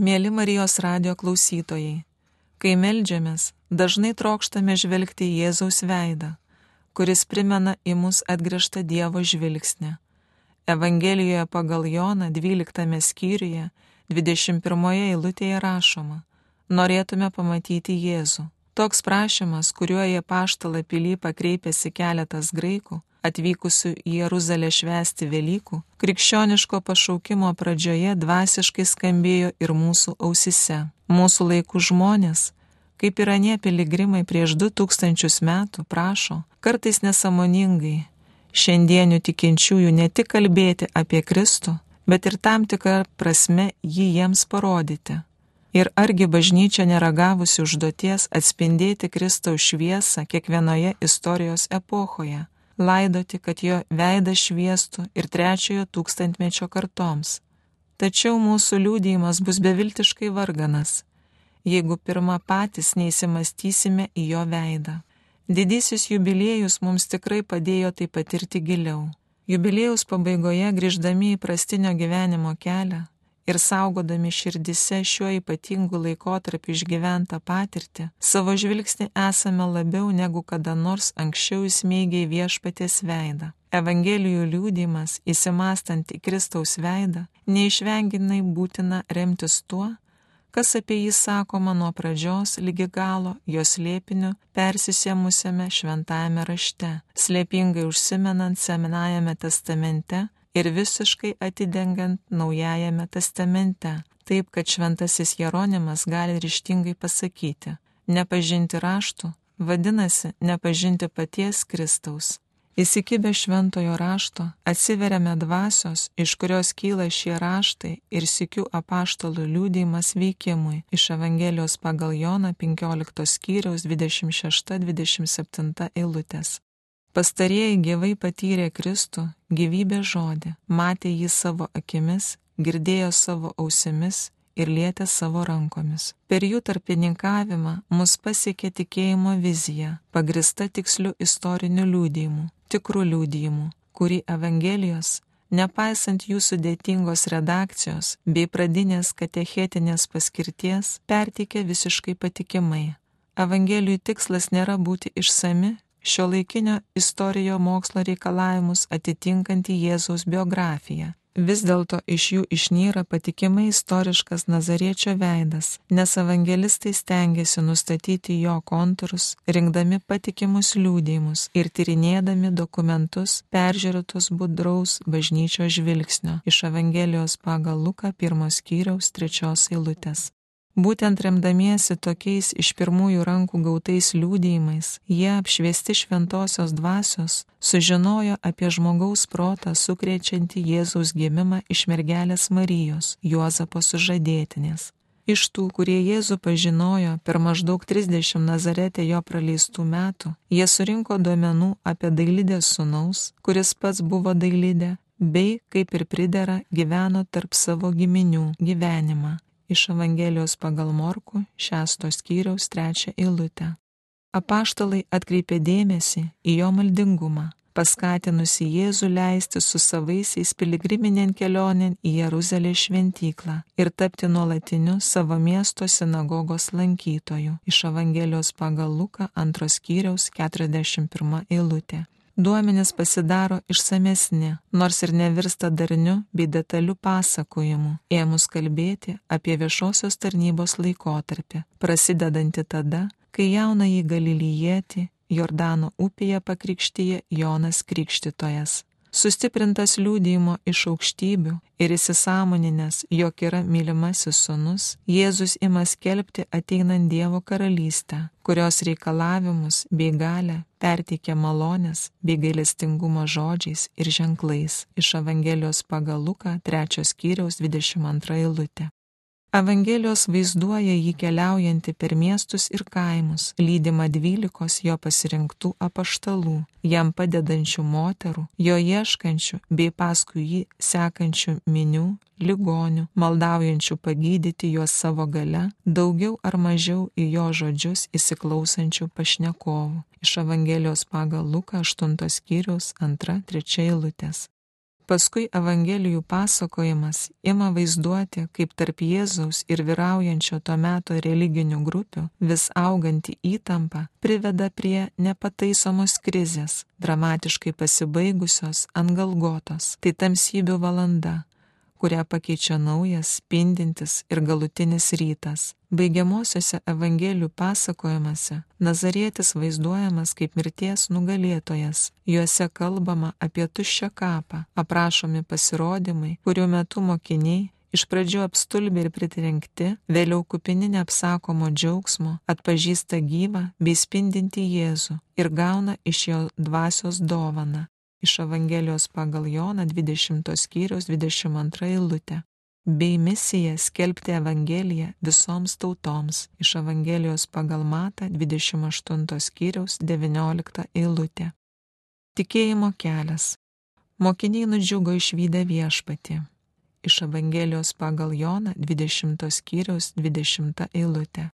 Mėly Marijos radio klausytojai, kai melžiamės, dažnai trokštame žvelgti į Jėzaus veidą, kuris primena į mus atgrįžtą Dievo žvilgsnį. Evangelijoje pagal Joną 12 skyriuje 21 eilutėje rašoma, norėtume pamatyti Jėzų. Toks prašymas, kuriuo jie paštalą pilypą kreipėsi keletas graikų, atvykusių į Jeruzalę švęsti Velykų, krikščioniško pašaukimo pradžioje dvasiškai skambėjo ir mūsų ausise. Mūsų laikų žmonės, kaip ir anie piligrimai prieš du tūkstančius metų, prašo, kartais nesamoningai, šiandienių tikinčiųjų ne tik kalbėti apie Kristų, bet ir tam tikrą prasme jį jiems parodyti. Ir argi bažnyčia neragavusi užduoties atspindėti Kristaus šviesą kiekvienoje istorijos epochoje, laidoti, kad jo veidas šviestų ir trečiojo tūkstantmečio kartoms. Tačiau mūsų liūdėjimas bus beviltiškai varganas, jeigu pirmą patys neįsimastysime į jo veidą. Didysis jubiliejus mums tikrai padėjo tai patirti giliau. Jubiliejaus pabaigoje grįždami į prastinio gyvenimo kelią, ir saugodami širdise šiuo ypatingu laikotarpiu išgyventą patirtį, savo žvilgsnį esame labiau negu kada nors anksčiau įsmeigiai viešpatės veidą. Evangelijų liūdimas, įsimastant į Kristaus veidą, neišvenginai būtina remtis tuo, kas apie jį sakoma nuo pradžios lygi galo jos lėpiniu persisėmusiame šventajame rašte, slėpingai užsimenant seminajame testamente ir visiškai atidengiant Naujajame testamente, taip kad šventasis Jeronimas gali ryštingai pasakyti, nepažinti raštų vadinasi nepažinti paties Kristaus. Įsikibę šventojo rašto atsiveriame dvasios, iš kurios kyla šie raštai ir sikių apaštalų liūdėjimas veikimui iš Evangelijos pagal Joną 15 skyriaus 26-27 eilutės. Pastarieji gyvai patyrė Kristų, gyvybės žodį, matė jį savo akimis, girdėjo savo ausimis ir lietė savo rankomis. Per jų tarpininkavimą mus pasiekė tikėjimo vizija, pagrista tiksliu istoriniu liūdėjimu, tikrų liūdėjimu, kurį Evangelijos, nepaisant jų sudėtingos redakcijos bei pradinės katechetinės paskirties, perteikė visiškai patikimai. Evangelijų tikslas nėra būti išsami šio laikinio istorijo mokslo reikalavimus atitinkanti Jėzaus biografiją. Vis dėlto iš jų išnyra patikimai istoriškas Nazariečio veidas, nes evangelistai stengiasi nustatyti jo kontūrus, rinkdami patikimus liūdėjimus ir tyrinėdami dokumentus peržiūrėtus budraus bažnyčio žvilgsnio iš Evangelijos pagal Luką pirmos skyriaus trečios eilutės. Būtent remdamiesi tokiais iš pirmųjų rankų gautais liūdėjimais, jie apšviesti šventosios dvasios sužinojo apie žmogaus protą sukrečiantį Jėzaus gimimą iš mergelės Marijos, Juozapo sužadėtinės. Iš tų, kurie Jėzų pažinojo per maždaug 30 Nazarete jo praleistų metų, jie surinko duomenų apie dailidės sunaus, kuris pats buvo dailidė, bei, kaip ir pridera, gyveno tarp savo giminių gyvenimą iš Evangelijos pagal Morku šeštos skyriaus trečią eilutę. Apaštalai atkreipė dėmesį į jo maldingumą, paskatinusi Jėzų leisti su savaisiais piligriminėn kelionėn į Jeruzalės šventyklą ir tapti nuolatiniu savo miesto sinagogos lankytoju iš Evangelijos pagal Luką antros skyriaus 41 eilutė duomenys pasidaro išsamesni, nors ir nevirsta darniu bei detaliu pasakojimu, ėmus kalbėti apie viešosios tarnybos laikotarpį, prasidedantį tada, kai jaunąjį galilyjėti Jordano upėje pakrikštyje Jonas Krikštytojas sustiprintas liūdėjimo iš aukštybių ir įsisamoninęs, jog yra mylimasis sunus, Jėzus ima skelbti ateinant Dievo karalystę, kurios reikalavimus bei galę perteikia malonės bei gailestingumo žodžiais ir ženklais iš Evangelijos pagal Luką 3 skyriaus 22 eilutė. Evangelijos vaizduoja jį keliaujantį per miestus ir kaimus, lydima dvylikos jo pasirinktų apaštalų, jam padedančių moterų, jo ieškančių bei paskui jį sekančių minių, ligonių, maldaujančių pagydyti juos savo gale, daugiau ar mažiau į jo žodžius įsiklausančių pašnekovų. Iš Evangelijos pagal Luką 8 skyriaus 2-3 eilutės. Paskui Evangelijų pasakojimas ima vaizduoti, kaip tarp Jėzaus ir vyraujančio tuo metu religinių grupių vis auganti įtampa priveda prie nepataisomos krizės, dramatiškai pasibaigusios ant galgotos. Tai tamsybių valanda, kurią pakeičia naujas, spindintis ir galutinis rytas. Baigiamosiose Evangelijų pasakojimuose Nazarietis vaizduojamas kaip mirties nugalėtojas. Juose kalbama apie tuščią kapą, aprašomi pasirodymai, kurių metu mokiniai iš pradžių apstulbę ir pritrenkti, vėliau kupini neapsakomo džiaugsmo, atpažįsta gyvą bei spindinti Jėzų ir gauna iš jo dvasios dovaną iš Evangelijos pagal Joną 20 skyrius 22 eilutė, bei misija skelbti Evangeliją visoms tautoms iš Evangelijos pagal Matą 28 skyrius 19 eilutė. Tikėjimo kelias. Mokiniai nudžiugo išvykę viešpatį. Iš Evangelijos pagal Joną 20 skyrius 20 eilutė.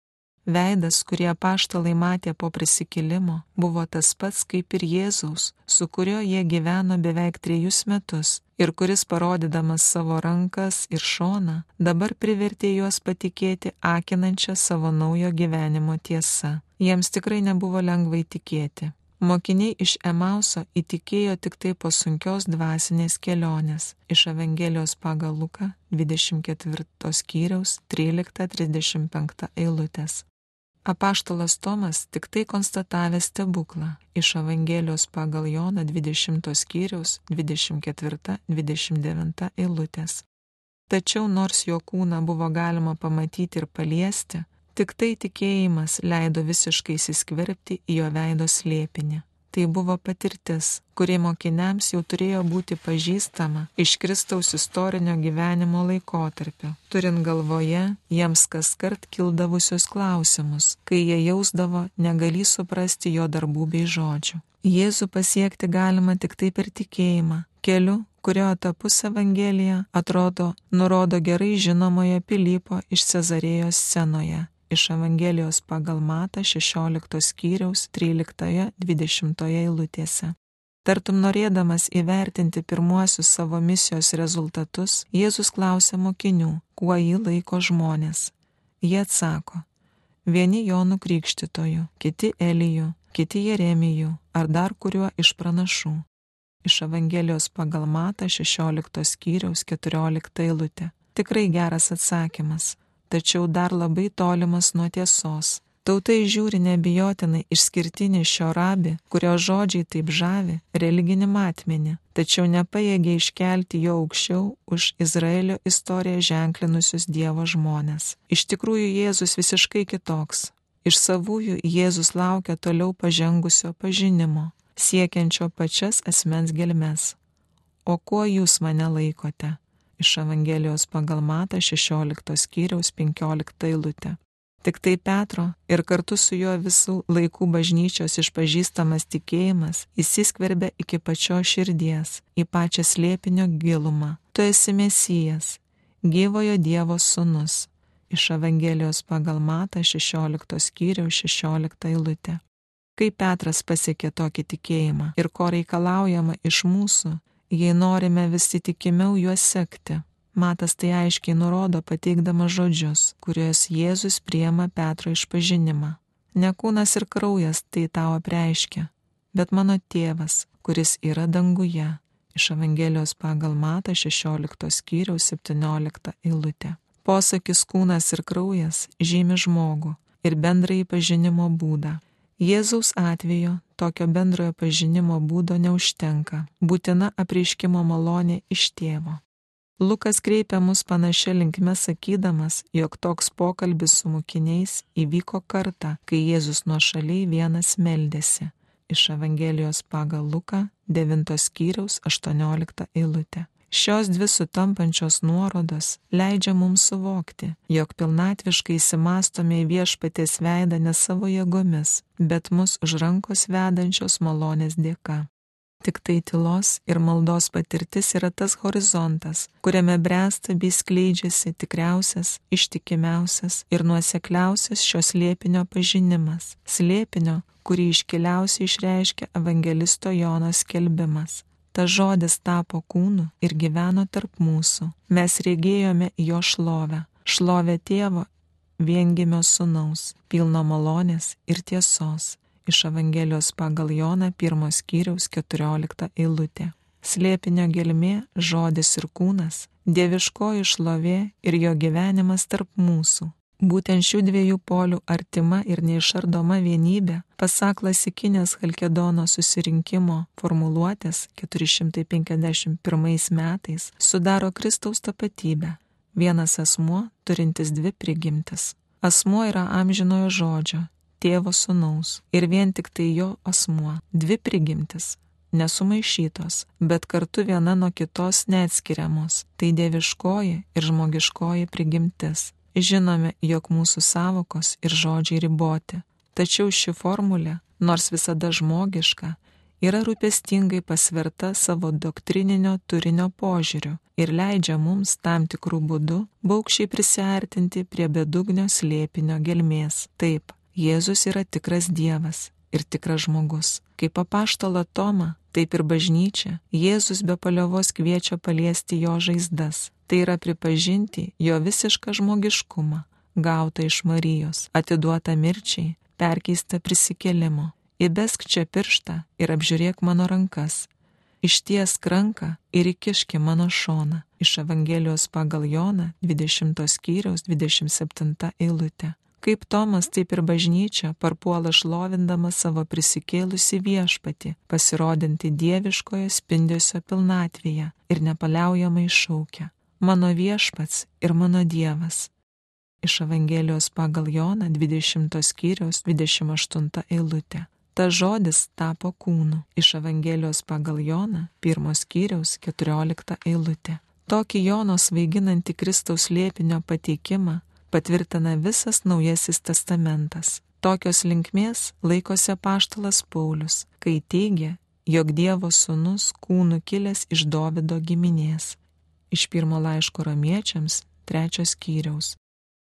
Veidas, kurį apaštalai matė po prisikėlimo, buvo tas pats kaip ir Jėzaus, su kuriuo jie gyveno beveik trejus metus ir kuris parodydamas savo rankas ir šoną, dabar privertė juos patikėti akinančią savo naujo gyvenimo tiesą. Jiems tikrai nebuvo lengva įtikėti. Mokiniai iš Emauso įtikėjo tik tai po sunkios dvasinės kelionės iš Evangelijos pagal Luką 24 skyriaus 13-35 eilutės. Apaštalas Tomas tik tai konstatavė stebuklą iš Evangelijos pagal Joną 20 skyriaus 24-29 eilutės. Tačiau nors jo kūną buvo galima pamatyti ir paliesti, tik tai tikėjimas leido visiškai įsiskverbti į jo veido slėpinį tai buvo patirtis, kuri mokiniams jau turėjo būti pažįstama iš Kristaus istorinio gyvenimo laikotarpio, turint galvoje jiems kas kart kildavusius klausimus, kai jie jausdavo negali suprasti jo darbų bei žodžių. Jėzų pasiekti galima tik tai per tikėjimą, keliu, kurio etapus Evangelija atrodo nurodo gerai žinomoje Pilypo iš Cezarėjos scenoje iš Evangelijos pagal Matą 16 skyriaus 13-20 eilutėse. Tartum norėdamas įvertinti pirmuosius savo misijos rezultatus, Jėzus klausia mokinių, kuo jį laiko žmonės. Jie atsako, vieni Jonų krikštytojų, kiti Elijų, kiti Jeremijų ar dar kuriuo iš pranašų. Iš Evangelijos pagal Matą 16 skyriaus 14 eilutė. Tikrai geras atsakymas tačiau dar labai tolimas nuo tiesos. Tautai žiūri nebijotinai išskirtinį šio rabi, kurio žodžiai taip žavi religinį matmenį, tačiau nepajėgė iškelti jo aukščiau už Izraelio istoriją ženklinusius Dievo žmonės. Iš tikrųjų Jėzus visiškai kitoks. Iš savųjų Jėzus laukia toliau pažengusio pažinimo, siekiančio pačias asmens gelmes. O kuo jūs mane laikote? Iš Evangelijos pagal Matą 16 skyriaus 15 eilutė. Tik tai Petro ir kartu su juo visų laikų bažnyčios išpažįstamas tikėjimas įsiskverbia iki pačios širdies, į pačią slėpinio gilumą. Tu esi Mesijas, gyvojo Dievo sūnus. Iš Evangelijos pagal Matą 16 skyriaus 16 eilutė. Kai Petras pasiekė tokį tikėjimą ir ko reikalaujama iš mūsų, jei norime visi tikimiau juos sekti. Matas tai aiškiai nurodo pateikdamas žodžius, kuriuos Jėzus priema Petro išpažinimą. Ne kūnas ir kraujas tai tau apreiškia, bet mano tėvas, kuris yra danguje. Iš Evangelijos pagal Matą 16 skyriaus 17 eilutė. Posakis kūnas ir kraujas žymi žmogų ir bendrai pažinimo būdą. Jėzaus atveju tokio bendrojo pažinimo būdo neužtenka, būtina apreiškimo malonė iš tėvo. Lukas kreipia mus panašia linkme sakydamas, jog toks pokalbis su mokiniais įvyko kartą, kai Jėzus nuo šaliai vienas meldėsi. Iš Evangelijos pagal Luką 9 skyriaus 18 eilutė. Šios dvi sutampančios nuorodos leidžia mums suvokti, jog pilnatviškai įsimastome į viešpatės veidą ne savo jėgomis, bet mus už rankos vedančios malonės dėka. Tik tai tylos ir maldos patirtis yra tas horizontas, kuriame bręsta bei skleidžiasi tikriausias, ištikimiausias ir nuosekliausias šios liepinio pažinimas, slėpinio, kurį iškiliausiai išreiškia evangelisto Jono skelbimas Ta žodis tapo kūnu ir gyveno tarp mūsų. Mes regėjome jo šlovę, šlovę tėvo viengimio sunaus, pilno malonės ir tiesos. Iš Evangelijos pagal Joną pirmos skyriaus 14 eilutė. Slėpinio gelmė, žodis ir kūnas, dieviškoji šlovė ir jo gyvenimas tarp mūsų. Būtent šių dviejų polių artima ir neišardoma vienybė, pasak klasikinės Halkedono susirinkimo formuluotės 451 metais, sudaro Kristaus tapatybę. Vienas asmuo turintis dvi prigimtis. Asmuo yra amžinojo žodžio, tėvo sunaus ir vien tik tai jo asmuo. Dvi prigimtis nesumaišytos, bet kartu viena nuo kitos neatskiriamos. Tai dieviškoji ir žmogiškoji prigimtis. Žinome, jog mūsų savokos ir žodžiai riboti, tačiau ši formulė, nors visada žmogiška, yra rūpestingai pasverta savo doktrininio turinio požiūriu ir leidžia mums tam tikrų būdų baukščiai prisartinti prie bedugnio slėpinio gelmės. Taip, Jėzus yra tikras Dievas ir tikras žmogus. Kaip apaštala Toma, taip ir bažnyčia, Jėzus be paliovos kviečia paliesti jo žaizdas. Tai yra pripažinti jo visišką žmogiškumą, gautą iš Marijos, atiduotą mirčiai, perkeistą prisikėlimo. Įbesk čia pirštą ir apžiūrėk mano rankas. Išties ranką ir įkiški mano šoną. Iš Evangelijos pagal Joną 20 skyriaus 27 eilutė. Kaip Tomas, taip ir bažnyčia parpuola šlovindama savo prisikėlusi viešpati, pasirodinti dieviškoje spindesio pilnatvėje ir nepaliaujamai šaukia - mano viešpats ir mano dievas. Iš Evangelijos pagal Joną 20 skyriaus 28 eilutė. Ta žodis tapo kūnu. Iš Evangelijos pagal Joną 1 skyriaus 14 eilutė. Tokį Jono svaiginantį Kristaus liepinio pateikimą patvirtina visas Naujasis testamentas. Tokios linkmės laikosi paštalas Paulius, kai teigia, jog Dievo sūnus kūnų kilęs iš Dovido giminės. Iš pirmo laiško romiečiams trečios skyriaus.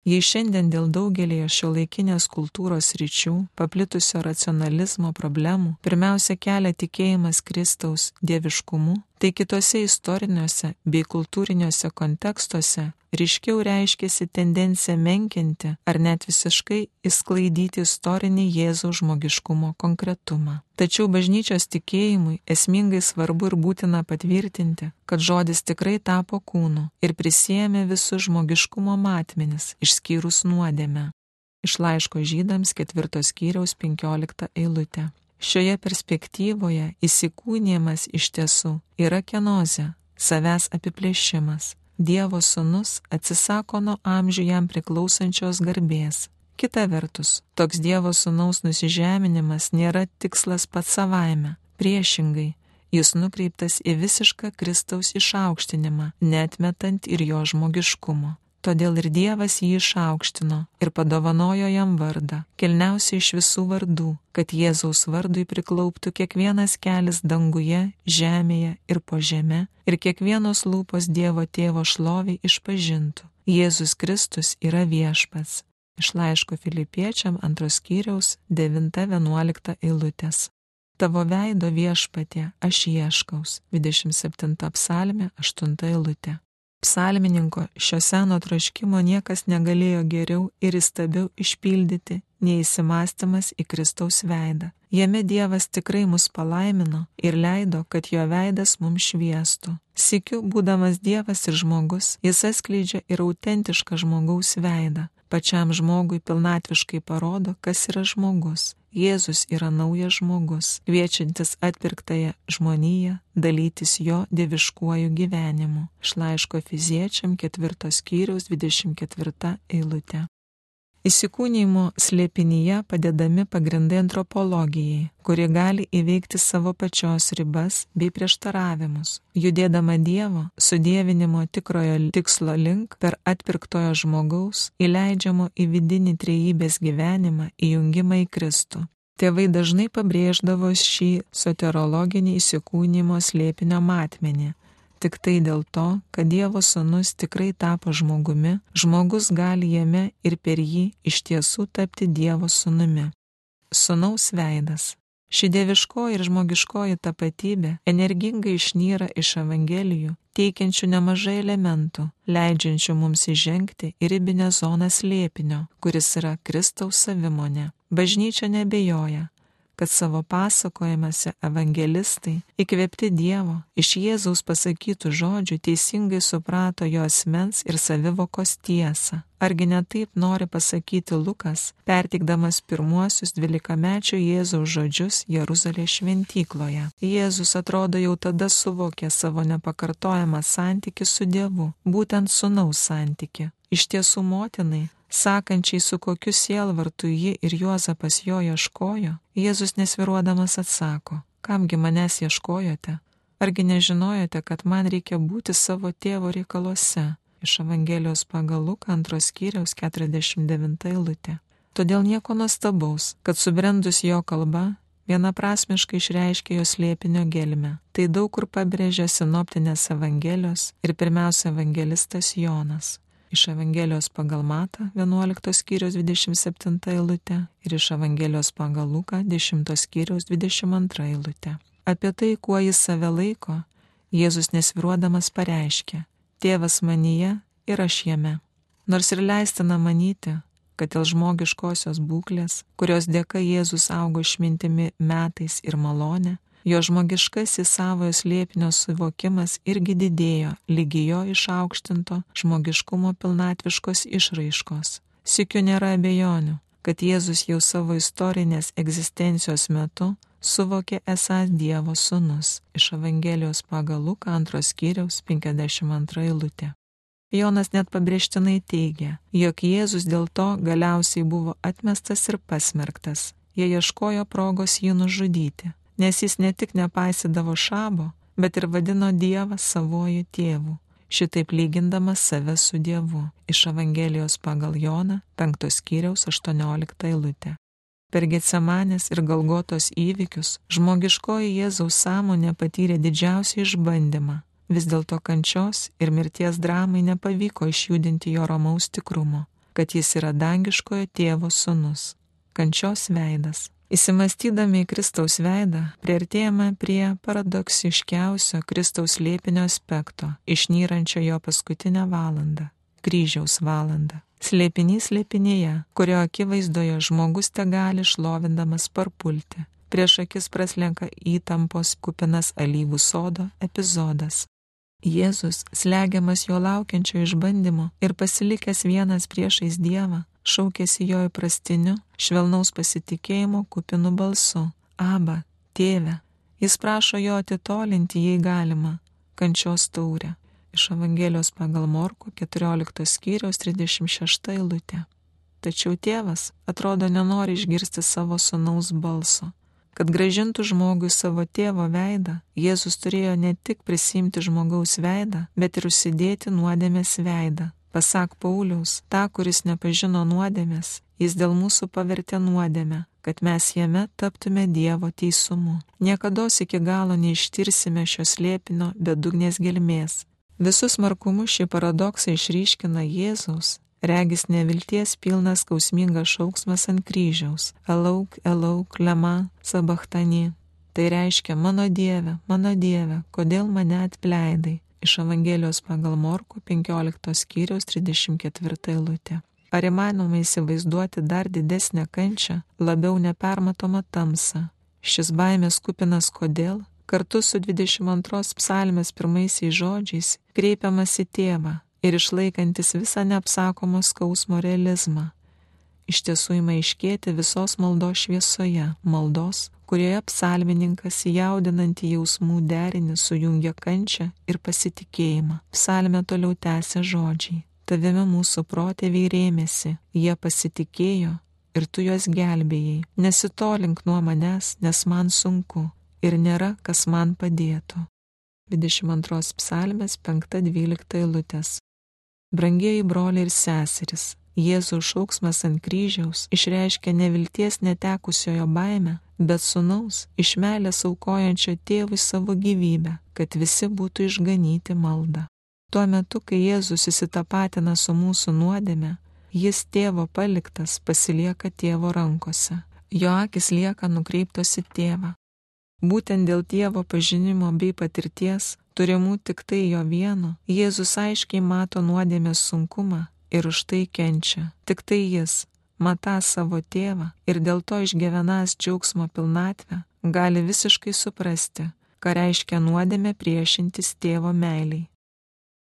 Jei šiandien dėl daugelio šio laikinės kultūros ryčių paplitusio racionalizmo problemų pirmiausia kelia tikėjimas Kristaus dieviškumu, tai kitose istoriniuose bei kultūriniuose kontekstuose ryškiau reiškėsi tendencija menkinti ar net visiškai įsklaidyti istorinį Jėzaus žmogiškumo konkretumą. Tačiau bažnyčios tikėjimui esmingai svarbu ir būtina patvirtinti, kad žodis tikrai tapo kūnu ir prisėmė visus žmogiškumo matmenis, išskyrus nuodėmę. Iš laiško žydams ketvirtos skyriaus penkiolikta eilutė. Šioje perspektyvoje įsikūnymas iš tiesų yra kenozė, savęs apiplėšimas, Dievo sūnus atsisako nuo amžių jam priklausančios garbės. Kita vertus, toks Dievo sūnaus nusižeminimas nėra tikslas pats savaime. Priešingai, jis nukreiptas į visišką Kristaus išaukštinimą, netmetant ir jo žmogiškumo. Todėl ir Dievas jį išaukštino ir padovanojo jam vardą, kilniausiai iš visų vardų, kad Jėzaus vardui priklauptų kiekvienas kelias danguje, žemėje ir po žemė, ir kiekvienos lūpos Dievo tėvo šloviai išpažintų. Jėzus Kristus yra viešpats. Iš laiško filipiečiam antros skyriaus 9-11 eilutės. Tavo veido viešpatė aš ieškaus. 27 psalmė 8 eilutė. Psalmininko šio seno troškimo niekas negalėjo geriau ir įstabiau išpildyti nei įsimastymas į Kristaus veidą. Jame Dievas tikrai mus palaimino ir leido, kad jo veidas mums šviestų. Sikiu, būdamas Dievas ir žmogus, jis atskleidžia ir autentišką žmogaus veidą. Pačiam žmogui pilnatviškai parodo, kas yra žmogus Jėzus yra naujas žmogus, kviečiantis atpirktąją žmoniją dalytis jo dieviškuoju gyvenimu. Iš laiško fiziečiam ketvirtos skyriaus 24 eilutė. Įsikūnymo slėpinyje padedami pagrindai antropologijai, kuri gali įveikti savo pačios ribas bei prieštaravimus, judėdama Dievo sudėvinimo tikrojo tikslo link per atpirktojo žmogaus įleidžiamo į vidinį trejybės gyvenimą įjungimą į Kristų. Tėvai dažnai pabrėždavo šį soterologinį įsikūnymo slėpinio matmenį tik tai dėl to, kad Dievo Sūnus tikrai tapo žmogumi, žmogus gali jame ir per jį iš tiesų tapti Dievo Sūnumi. Sūnaus veidas. Ši dieviškoji ir žmogiškoji tapatybė energingai išnyra iš Evangelijų, teikiančių nemažai elementų, leidžiančių mums įžengti į ribinę zoną slėpinio, kuris yra Kristaus savimonė. Bažnyčia nebejoja, kad savo pasakojimuose evangelistai, įkvėpti Dievo, iš Jėzaus pasakytų žodžių teisingai suprato jo asmens ir savivokos tiesą. Argi ne taip nori pasakyti Lukas, pertikdamas pirmuosius dvylikamečio Jėzaus žodžius Jeruzalės šventykloje. Jėzus atrodo jau tada suvokė savo nepakartojamą santyki su Dievu, būtent sunaus santyki. Iš tiesų motinai sakančiai, su kokiu sielvartu ji ir Juozapas jo ieškojo, Jėzus nesviruodamas atsako, kamgi manęs ieškojote? Argi nežinojote, kad man reikia būti savo tėvo reikaluose? Iš Evangelijos pagal Luką antros skyriaus 49 eilutė. Todėl nieko nuostabaus, kad subrendus jo kalba vienaprasmiškai išreiškia jos lėpinio gelmę. Tai daug kur pabrėžia sinoptinės Evangelijos ir pirmiausia evangelistas Jonas iš Evangelijos pagal Matą 11 skyriaus 27 eilutė ir iš Evangelijos pagal Luką 10 skyriaus 22 eilutė. Apie tai, kuo jis save laiko, Jėzus nesviruodamas pareiškė, tėvas manyje ir aš jame. Nors ir leistina manyti, kad dėl žmogiškosios būklės, kurios dėka Jėzus augo išmintimi metais ir malonė, jo žmogiškasis savojo slėpinio suvokimas irgi didėjo lygi jo išaukštinto žmogiškumo pilnatviškos išraiškos. Sikiu nėra abejonių, kad Jėzus jau savo istorinės egzistencijos metu suvokė esąs Dievo sūnus iš Evangelijos pagal Luką antros skyriaus 52 eilutė. Jonas net pabrėžtinai teigia, jog Jėzus dėl to galiausiai buvo atmestas ir pasmerktas. Jie ieškojo progos jį nužudyti, nes jis ne tik nepaisydavo šabo, bet ir vadino Dievą savoju tėvu, šitaip lygindamas save su Dievu iš Evangelijos pagal Joną 5 skyriaus 18 eilutę. Per Getsemanės ir Galgotos įvykius žmogiškoji Jėzaus sąmonė patyrė didžiausią išbandymą. Vis dėlto kančios ir mirties dramai nepavyko išjudinti jo romaus tikrumo, kad jis yra dangiškojo tėvo sunus. Kančios veidas Įsimastydami į Kristaus veidą, prieartėjame prie paradoksiškiausio Kristaus lėpinio aspekto, išnyrančio jo paskutinę valandą - kryžiaus valandą. Slėpinys slėpinėje, kurio akivaizdoje žmogus te gali šlovindamas parpulti. Prieš akis praslenka įtampos kupinas alyvų sodo epizodas. Jėzus, slegiamas jo laukiančio išbandymo ir pasilikęs vienas priešais Dievą, šaukėsi jo įprastiniu, švelnaus pasitikėjimo kupinu balsu - Aba, tėve. Jis prašo jo atitolinti, jei galima, kančios taurę. Iš Evangelijos pagal Morku 14 skyriaus 36 eilutė. Tačiau tėvas atrodo nenori išgirsti savo sunaus balso. Kad gražintų žmogui savo tėvo veidą, Jėzus turėjo ne tik prisimti žmogaus veidą, bet ir užsidėti nuodėmės veidą, Pasak Pauliaus, tą, kuris nepažino nuodėmės, jis dėl mūsų pavertė nuodėmę, kad mes jame taptume Dievo teisumu. Niekada iki galo neištirsime šios lėpino bedugnės gelmės. Visus markumus šį paradoksą išryškina Jėzaus, regis nevilties pilnas skausmingas šauksmas ant kryžiaus - Elauk, Elauk, Lema, Sabachtani. Tai reiškia mano Dieve, mano Dieve, kodėl mane atleidai iš Evangelijos pagal Morku 15 skyriaus 34 eilutė. Ar įmanoma įsivaizduoti dar didesnę kančią, labiau nepermatomą tamsą? Šis baimės kupinas kodėl, kartu su 22 psalmės pirmaisiais žodžiais, kreipiamas į tėvą ir išlaikantis visą neapsakomą skausmo realizmą. Iš tiesų įma iškėti visos maldos šviesoje, maldos, kurioje psalmininkas jaudinantį jausmų derinį sujungia kančią ir pasitikėjimą. Psalmė toliau tęsia žodžiai. Tavimi mūsų protėviai rėmėsi, jie pasitikėjo ir tu juos gelbėjai. Nesitolink nuo manęs, nes man sunku ir nėra, kas man padėtų. 22 psalmės 5-12 eilutės. Brangieji broliai ir seserys, Jėzaus šauksmas ant kryžiaus išreiškia nevilties netekusiojo baimę, bet sunaus iš meilės aukojančio tėvui savo gyvybę, kad visi būtų išganyti maldą. Tuo metu, kai Jėzus įsitapatina su mūsų nuodėme, jis tėvo paliktas pasilieka tėvo rankose. jo akis lieka nukreiptos į tėvą. Būtent dėl tėvo pažinimo bei patirties, turimų tik tai jo vieno, Jėzus aiškiai mato nuodėmės sunkumą ir už tai kenčia. Tik tai jis, matą savo tėvą ir dėl to išgyvenas džiaugsmo pilnatvę, gali visiškai suprasti, ką reiškia nuodėmė priešintis tėvo meiliai.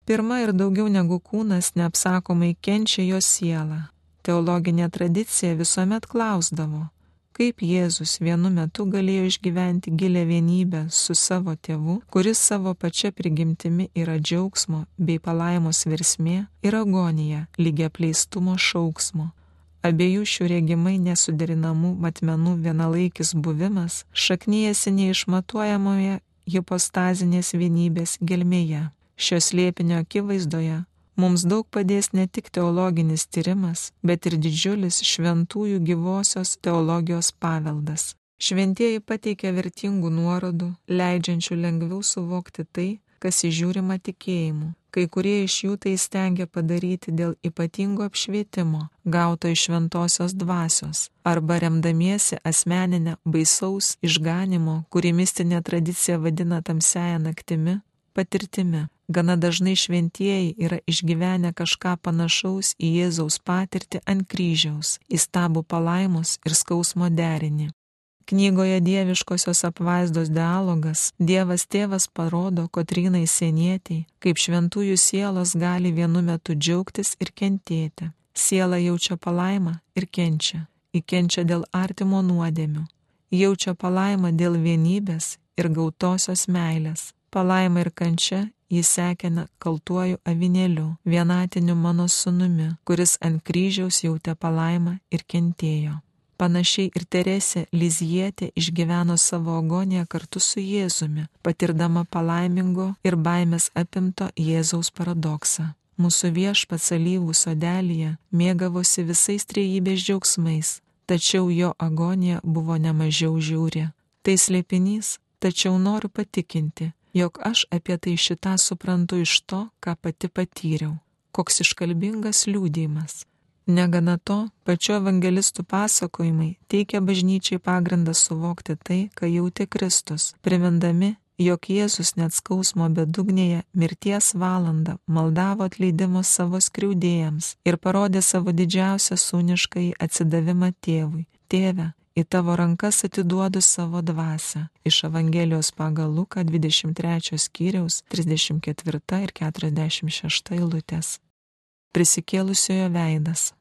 Pirma ir daugiau negu kūnas neapsakomai kenčia jo sielą. Teologinė tradicija visuomet klausdavo, kaip Jėzus vienu metu galėjo išgyventi gilę vienybę su savo tėvu, kuris savo pačia prigimtimi yra džiaugsmo bei palaimos versmė ir agonija lygia pleistumo šauksmo, Abiejų šių regimai nesuderinamų matmenų vienalaikis buvimas šaknyjasi neišmatuojamoje hipostazinės vienybės gelmėje. Šios liepinio akivaizdoje mums daug padės ne tik teologinis tyrimas, bet ir didžiulis šventųjų gyvosios teologijos paveldas. Šventieji pateikia vertingų nuorodų, leidžiančių lengviau suvokti tai, kas įžiūrima tikėjimu. Kai kurie iš jų tai stengia padaryti dėl ypatingo apšvietimo, gauto iš šventosios dvasios, arba remdamiesi asmeninę baisaus išganimo, kurį mistinė tradicija vadina tamsiaja naktimi, patirtimi. Gana dažnai šventieji yra išgyvenę kažką panašaus į Jėzaus patirtį ant kryžiaus, į stabų palaimus ir skausmo derinį. Knygoje Dieviškosios apvaizdos dialogas Dievas tėvas parodo Kotrynai senietiai, kaip šventųjų sielos gali vienu metu džiaugtis ir kentėti. Siela jaučia palaimą ir kenčia. Įkenčia dėl artimo nuodėmių. Jaučia palaimą dėl vienybės ir gautosios meilės. Palaima ir kančia jis sekina kaltuoju avinėliu, vienatiniu mano sunumi, kuris ant kryžiaus jautė palaimą ir kentėjo. Panašiai ir Teresė Lizietė išgyveno savo agoniją kartu su Jėzumi, patirdama palaimingo ir baimės apimto Jėzaus paradoksą. Mūsų viešpats alyvų sodelėje mėgavosi visais trejybės džiaugsmais, tačiau jo agonija buvo nemažiau žiauri. Tai slėpinys, tačiau noriu patikinti, jog aš apie tai šitą suprantu iš to, ką pati patyriau. Koks iškalbingas liūdėjimas Negana to, pačiu evangelistų pasakojimai teikia bažnyčiai pagrindą suvokti tai, ką jautė Kristus, primindami, jog Jėzus net skausmo bedugnėje mirties valandą maldavo atleidimo savo skriaudėjams ir parodė savo didžiausią sūniškai atsidavimą tėvui. Tėve, į tavo rankas atiduodu savo dvasę. Iš Evangelijos pagal Luką 23 skyriaus 34 ir 46 eilutės prisikėlusiojo veidas.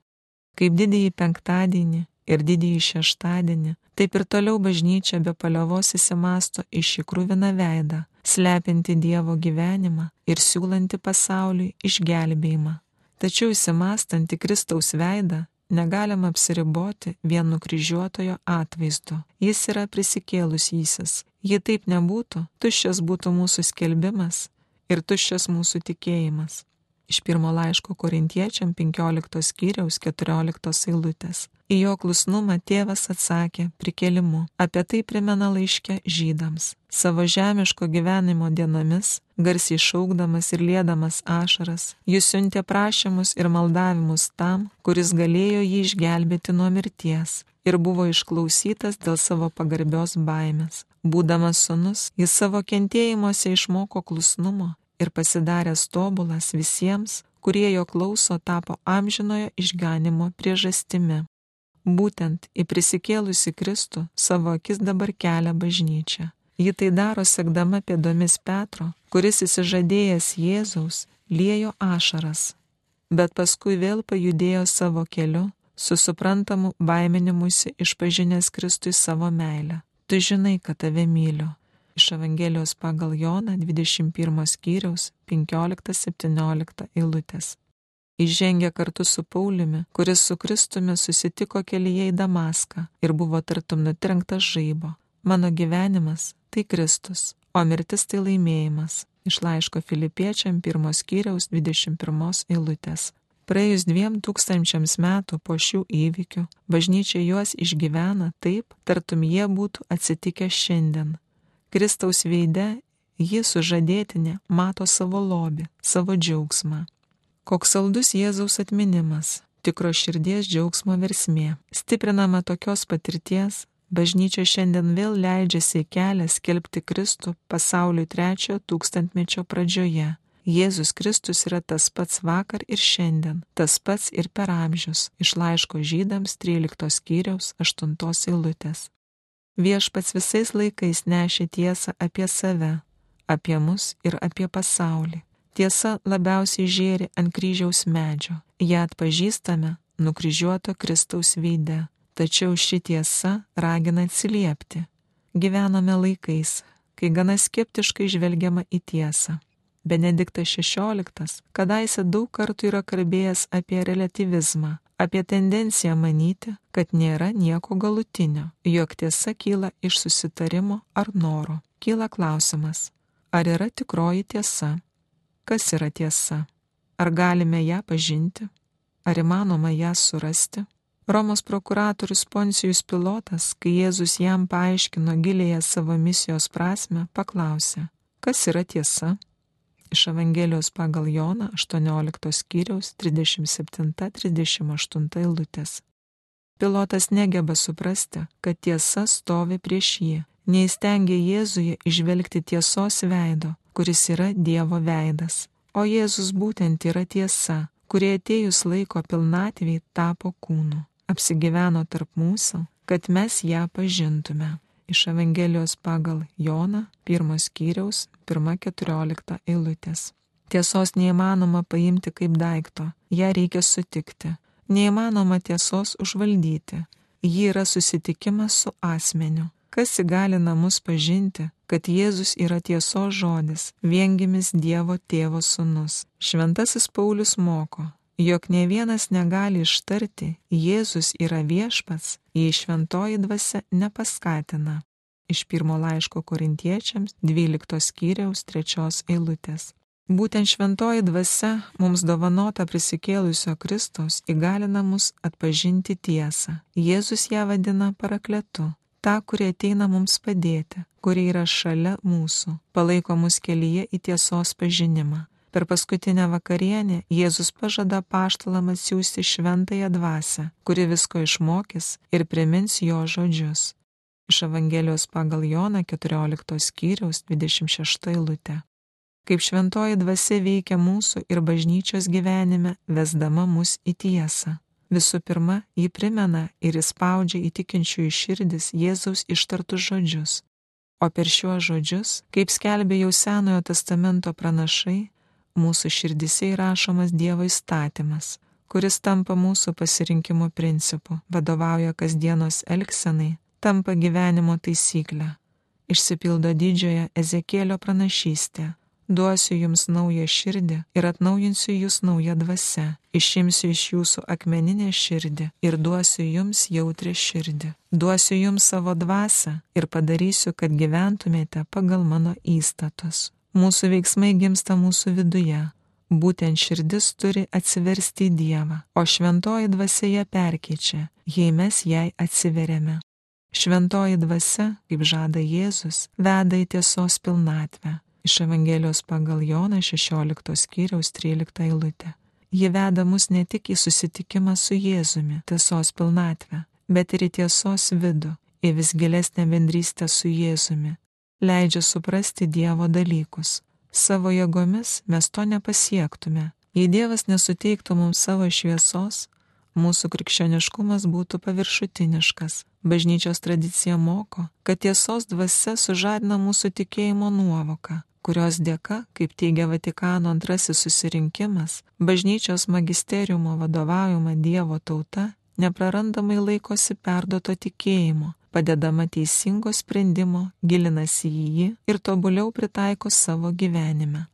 Kaip didįjį penktadienį ir didįjį šeštadienį, taip ir toliau bažnyčia be paliovos įsimasto į šį krūviną veidą, slepinti Dievo gyvenimą ir siūlanti pasauliui išgelbėjimą. Tačiau įsimastant į Kristaus veidą, negalima apsiriboti vien nukryžiuotojo atvaizdu. Jis yra prisikėlusysis. Jei taip nebūtų, tuščias būtų mūsų skelbimas ir tuščias mūsų tikėjimas iš pirmo laiško korintiečiam 15 skyriaus 14 eilutės. Į jo klusnumą tėvas atsakė prikelimu. Apie tai primena laiške žydams. Savo žemiško gyvenimo dienomis, garsiai šaukdamas ir lėdamas ašaras, jis siuntė prašymus ir maldavimus tam, kuris galėjo jį išgelbėti nuo mirties ir buvo išklausytas dėl savo pagarbios baimės. Būdamas sunus, jis savo kentėjimuose išmoko klusnumo ir pasidaręs tobulas visiems, kurie jo klauso tapo amžinojo išganimo priežastimi. Būtent į prisikėlusi Kristų savo akis dabar kelia bažnyčia. Ji tai daro sekdama pėdomis Petro, kuris įsižadėjęs Jėzaus liejo ašaras, bet paskui vėl pajudėjo savo keliu, su suprantamu baiminimusi išpažinęs Kristui savo meilę. Tu žinai, kad tave myliu iš Evangelijos pagal Joną 21 skyriaus 15-17 eilutės. Įžengė kartu su Pauliumi, kuris su Kristumi susitiko kelyje į Damaską ir buvo tartum nutrenktas žaibo. Mano gyvenimas tai Kristus, o mirtis tai laimėjimas. Iš laiško Filipiečiam pirmos skyriaus 21 eilutės. Praėjus dviem tūkstančiams metų po šių įvykių, bažnyčia juos išgyvena taip, tartum jie būtų atsitikę šiandien, Kristaus veide ji sužadėtinė mato savo lobį, savo džiaugsmą. Koks saldus Jėzaus atminimas, tikro širdies džiaugsmo versmė. Stiprinama tokios patirties, bažnyčia šiandien vėl leidžiasi į kelią skelbti Kristų pasauliui trečiojo tūkstantmečio pradžioje. Jėzus Kristus yra tas pats vakar ir šiandien, tas pats ir per amžius, iš laiško žydams 13 skyriaus 8 eilutės. Viešpats visais laikais nešė tiesą apie save, apie mus ir apie pasaulį. Tiesa labiausiai žėri ant kryžiaus medžio. Ja atpažįstame nukryžiuoto Kristaus veide. Tačiau ši tiesa ragina atsiliepti. Gyvename laikais, kai gana skeptiškai žvelgiama į tiesą. Benediktas XVI kadaise daug kartų yra kalbėjęs apie relativizmą, apie tendenciją manyti, kad nėra nieko galutinio, jog tiesa kyla iš susitarimo ar noro. Kyla klausimas, ar yra tikroji tiesa, kas yra tiesa, ar galime ją pažinti, ar įmanoma ją surasti. Romos prokuratorius Poncijus Pilotas, kai Jėzus jam paaiškino gilėje savo misijos prasme, paklausė, kas yra tiesa. Iš Evangelijos pagal Joną 18 skyriaus 37-38 eilutės. Pilotas negeba suprasti, kad tiesa stovi prieš jį, neįstengia Jėzuje išvelgti tiesos veido, kuris yra Dievo veidas. O Jėzus būtent yra tiesa, kurie atėjus laiko pilnatviai tapo kūnu, apsigyveno tarp mūsų, kad mes ją pažintume. Iš Evangelijos pagal Joną, pirmos skyriaus, pirma keturiolikta eilutės. Tiesos neįmanoma paimti kaip daikto, ją reikia sutikti. Neįmanoma tiesos užvaldyti. Ji yra susitikimas su asmeniu, kas įgalina mus pažinti, kad Jėzus yra tiesos žodis, viengimis Dievo tėvo sunus. Šventasis Paulius moko, jog ne vienas negali ištarti Jėzus yra viešpats, jei šventoji dvasia nepaskatina. Iš pirmo laiško korintiečiams 12 skyriaus 3 eilutės. Būtent šventoji dvasia mums dovanota prisikėlusio Kristaus įgalina mus atpažinti tiesą. Jėzus ją vadina parakletu tą, kurie ateina mums padėti, kurie yra šalia mūsų, palaiko mus kelyje į tiesos pažinimą. Per paskutinę vakarienę Jėzus pažada paštalam atsiųsti šventąją dvasę, kuri visko išmokys ir primins jo žodžius. Iš Evangelijos pagal Joną 14 skyriaus 26 eilutė. Kaip šventoji dvasia veikia mūsų ir bažnyčios gyvenime, vesdama mus į tiesą. Visų pirma, ji primena ir įspaudžia įtikinčiųjų širdis Jėzaus ištartus žodžius. O per šiuos žodžius, kaip skelbė jau Senojo testamento pranašai, mūsų širdise įrašomas Dievo įstatymas, kuris tampa mūsų pasirinkimo principu, vadovauja kasdienos elgsenai, tampa gyvenimo taisyklę. Išsipildo didžiojo Ezekėlio pranašystė duosiu jums naują širdį ir atnaujinsiu jūs naują dvasę, išimsiu iš jūsų akmeninę širdį ir duosiu jums jautrę širdį. Duosiu jums savo dvasę ir padarysiu, kad gyventumėte pagal mano įstatus. Mūsų veiksmai gimsta mūsų viduje. Būtent širdis turi atsiversti į Dievą, o šventoji dvasia ją perkeičia, jei mes jai atsiveriame. Šventoji dvasia, kaip žada Jėzus, veda į tiesos pilnatvę Iš Evangelijos pagal Joną 16 skyriaus 13 eilutę. Ji veda mus ne tik į susitikimą su Jėzumi, tiesos pilnatvę, bet ir į tiesos vidų, į vis gilesnę bendrystę su Jėzumi. Leidžia suprasti Dievo dalykus. Savo jėgomis mes to nepasiektume. Jei Dievas nesuteiktų mums savo šviesos, mūsų krikščioniškumas būtų paviršutiniškas. Bažnyčios tradicija moko, kad tiesos dvasia sužadina mūsų tikėjimo nuovoką, kurios dėka, kaip teigia Vatikano antrasis susirinkimas, bažnyčios magisteriumo vadovaujama Dievo tauta neprarandamai laikosi perdoto tikėjimo, padedama teisingo sprendimo, gilinasi į jį ir tobuliau pritaiko savo gyvenime.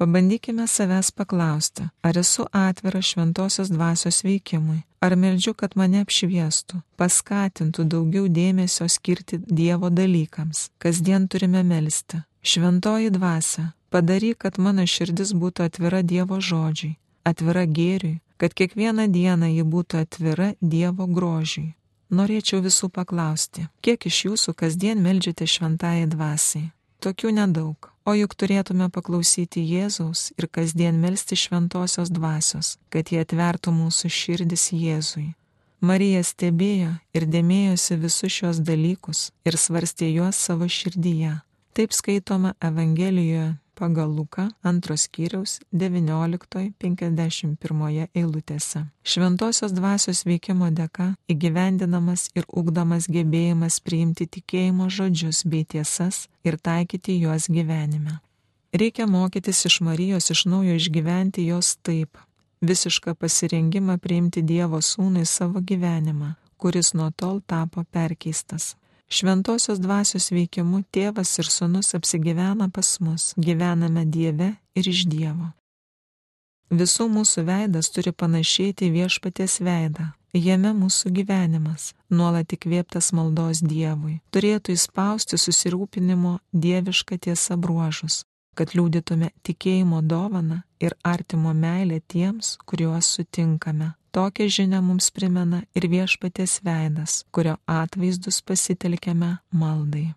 Pabandykime savęs paklausti, ar esu atvira šventosios dvasios veikimui, ar meldžiu, kad mane apšviestų, paskatintų daugiau dėmesio skirti Dievo dalykams, kasdien turime melstį, Šventoji dvasia, padaryk, kad mano širdis būtų atvira Dievo žodžiui, atvira gėriui, kad kiekvieną dieną ji būtų atvira Dievo grožiui. Norėčiau visų paklausti, kiek iš jūsų kasdien melžiate šventajai dvasiai? Tokių nedaug. O juk turėtume paklausyti Jėzaus ir kasdien melsti šventosios dvasios, kad jie atvertų mūsų širdis Jėzui. Marija stebėjo ir dėmėjosi visus šios dalykus ir svarstė juos savo širdyje. Taip skaitoma Evangelijoje pagal Luką antros skyriaus 19.51 eilutėse. Šventosios dvasios veikimo dėka įgyvendinamas ir ugdomas gebėjimas priimti tikėjimo žodžius bei tiesas ir taikyti juos gyvenime. Reikia mokytis iš Marijos iš naujo išgyventi jos taip, visišką pasirengimą priimti Dievo sūnui savo gyvenimą, kuris nuo tol tapo perkeistas. Šventosios dvasios veikimu tėvas ir sunus apsigyvena pas mus, gyvename Dieve ir iš Dievo. Visų mūsų veidas turi panašėti viešpaties veidą. Jame mūsų gyvenimas, nuolat įkvėptas maldos Dievui, turėtų įspausti susirūpinimo dievišką tiesą bruožus, kad liūdytume tikėjimo dovaną ir artimo meilę tiems, kuriuos sutinkame. Tokią žinią mums primena ir viešpatės veidas, kurio atvaizdus pasitelkiame maldai.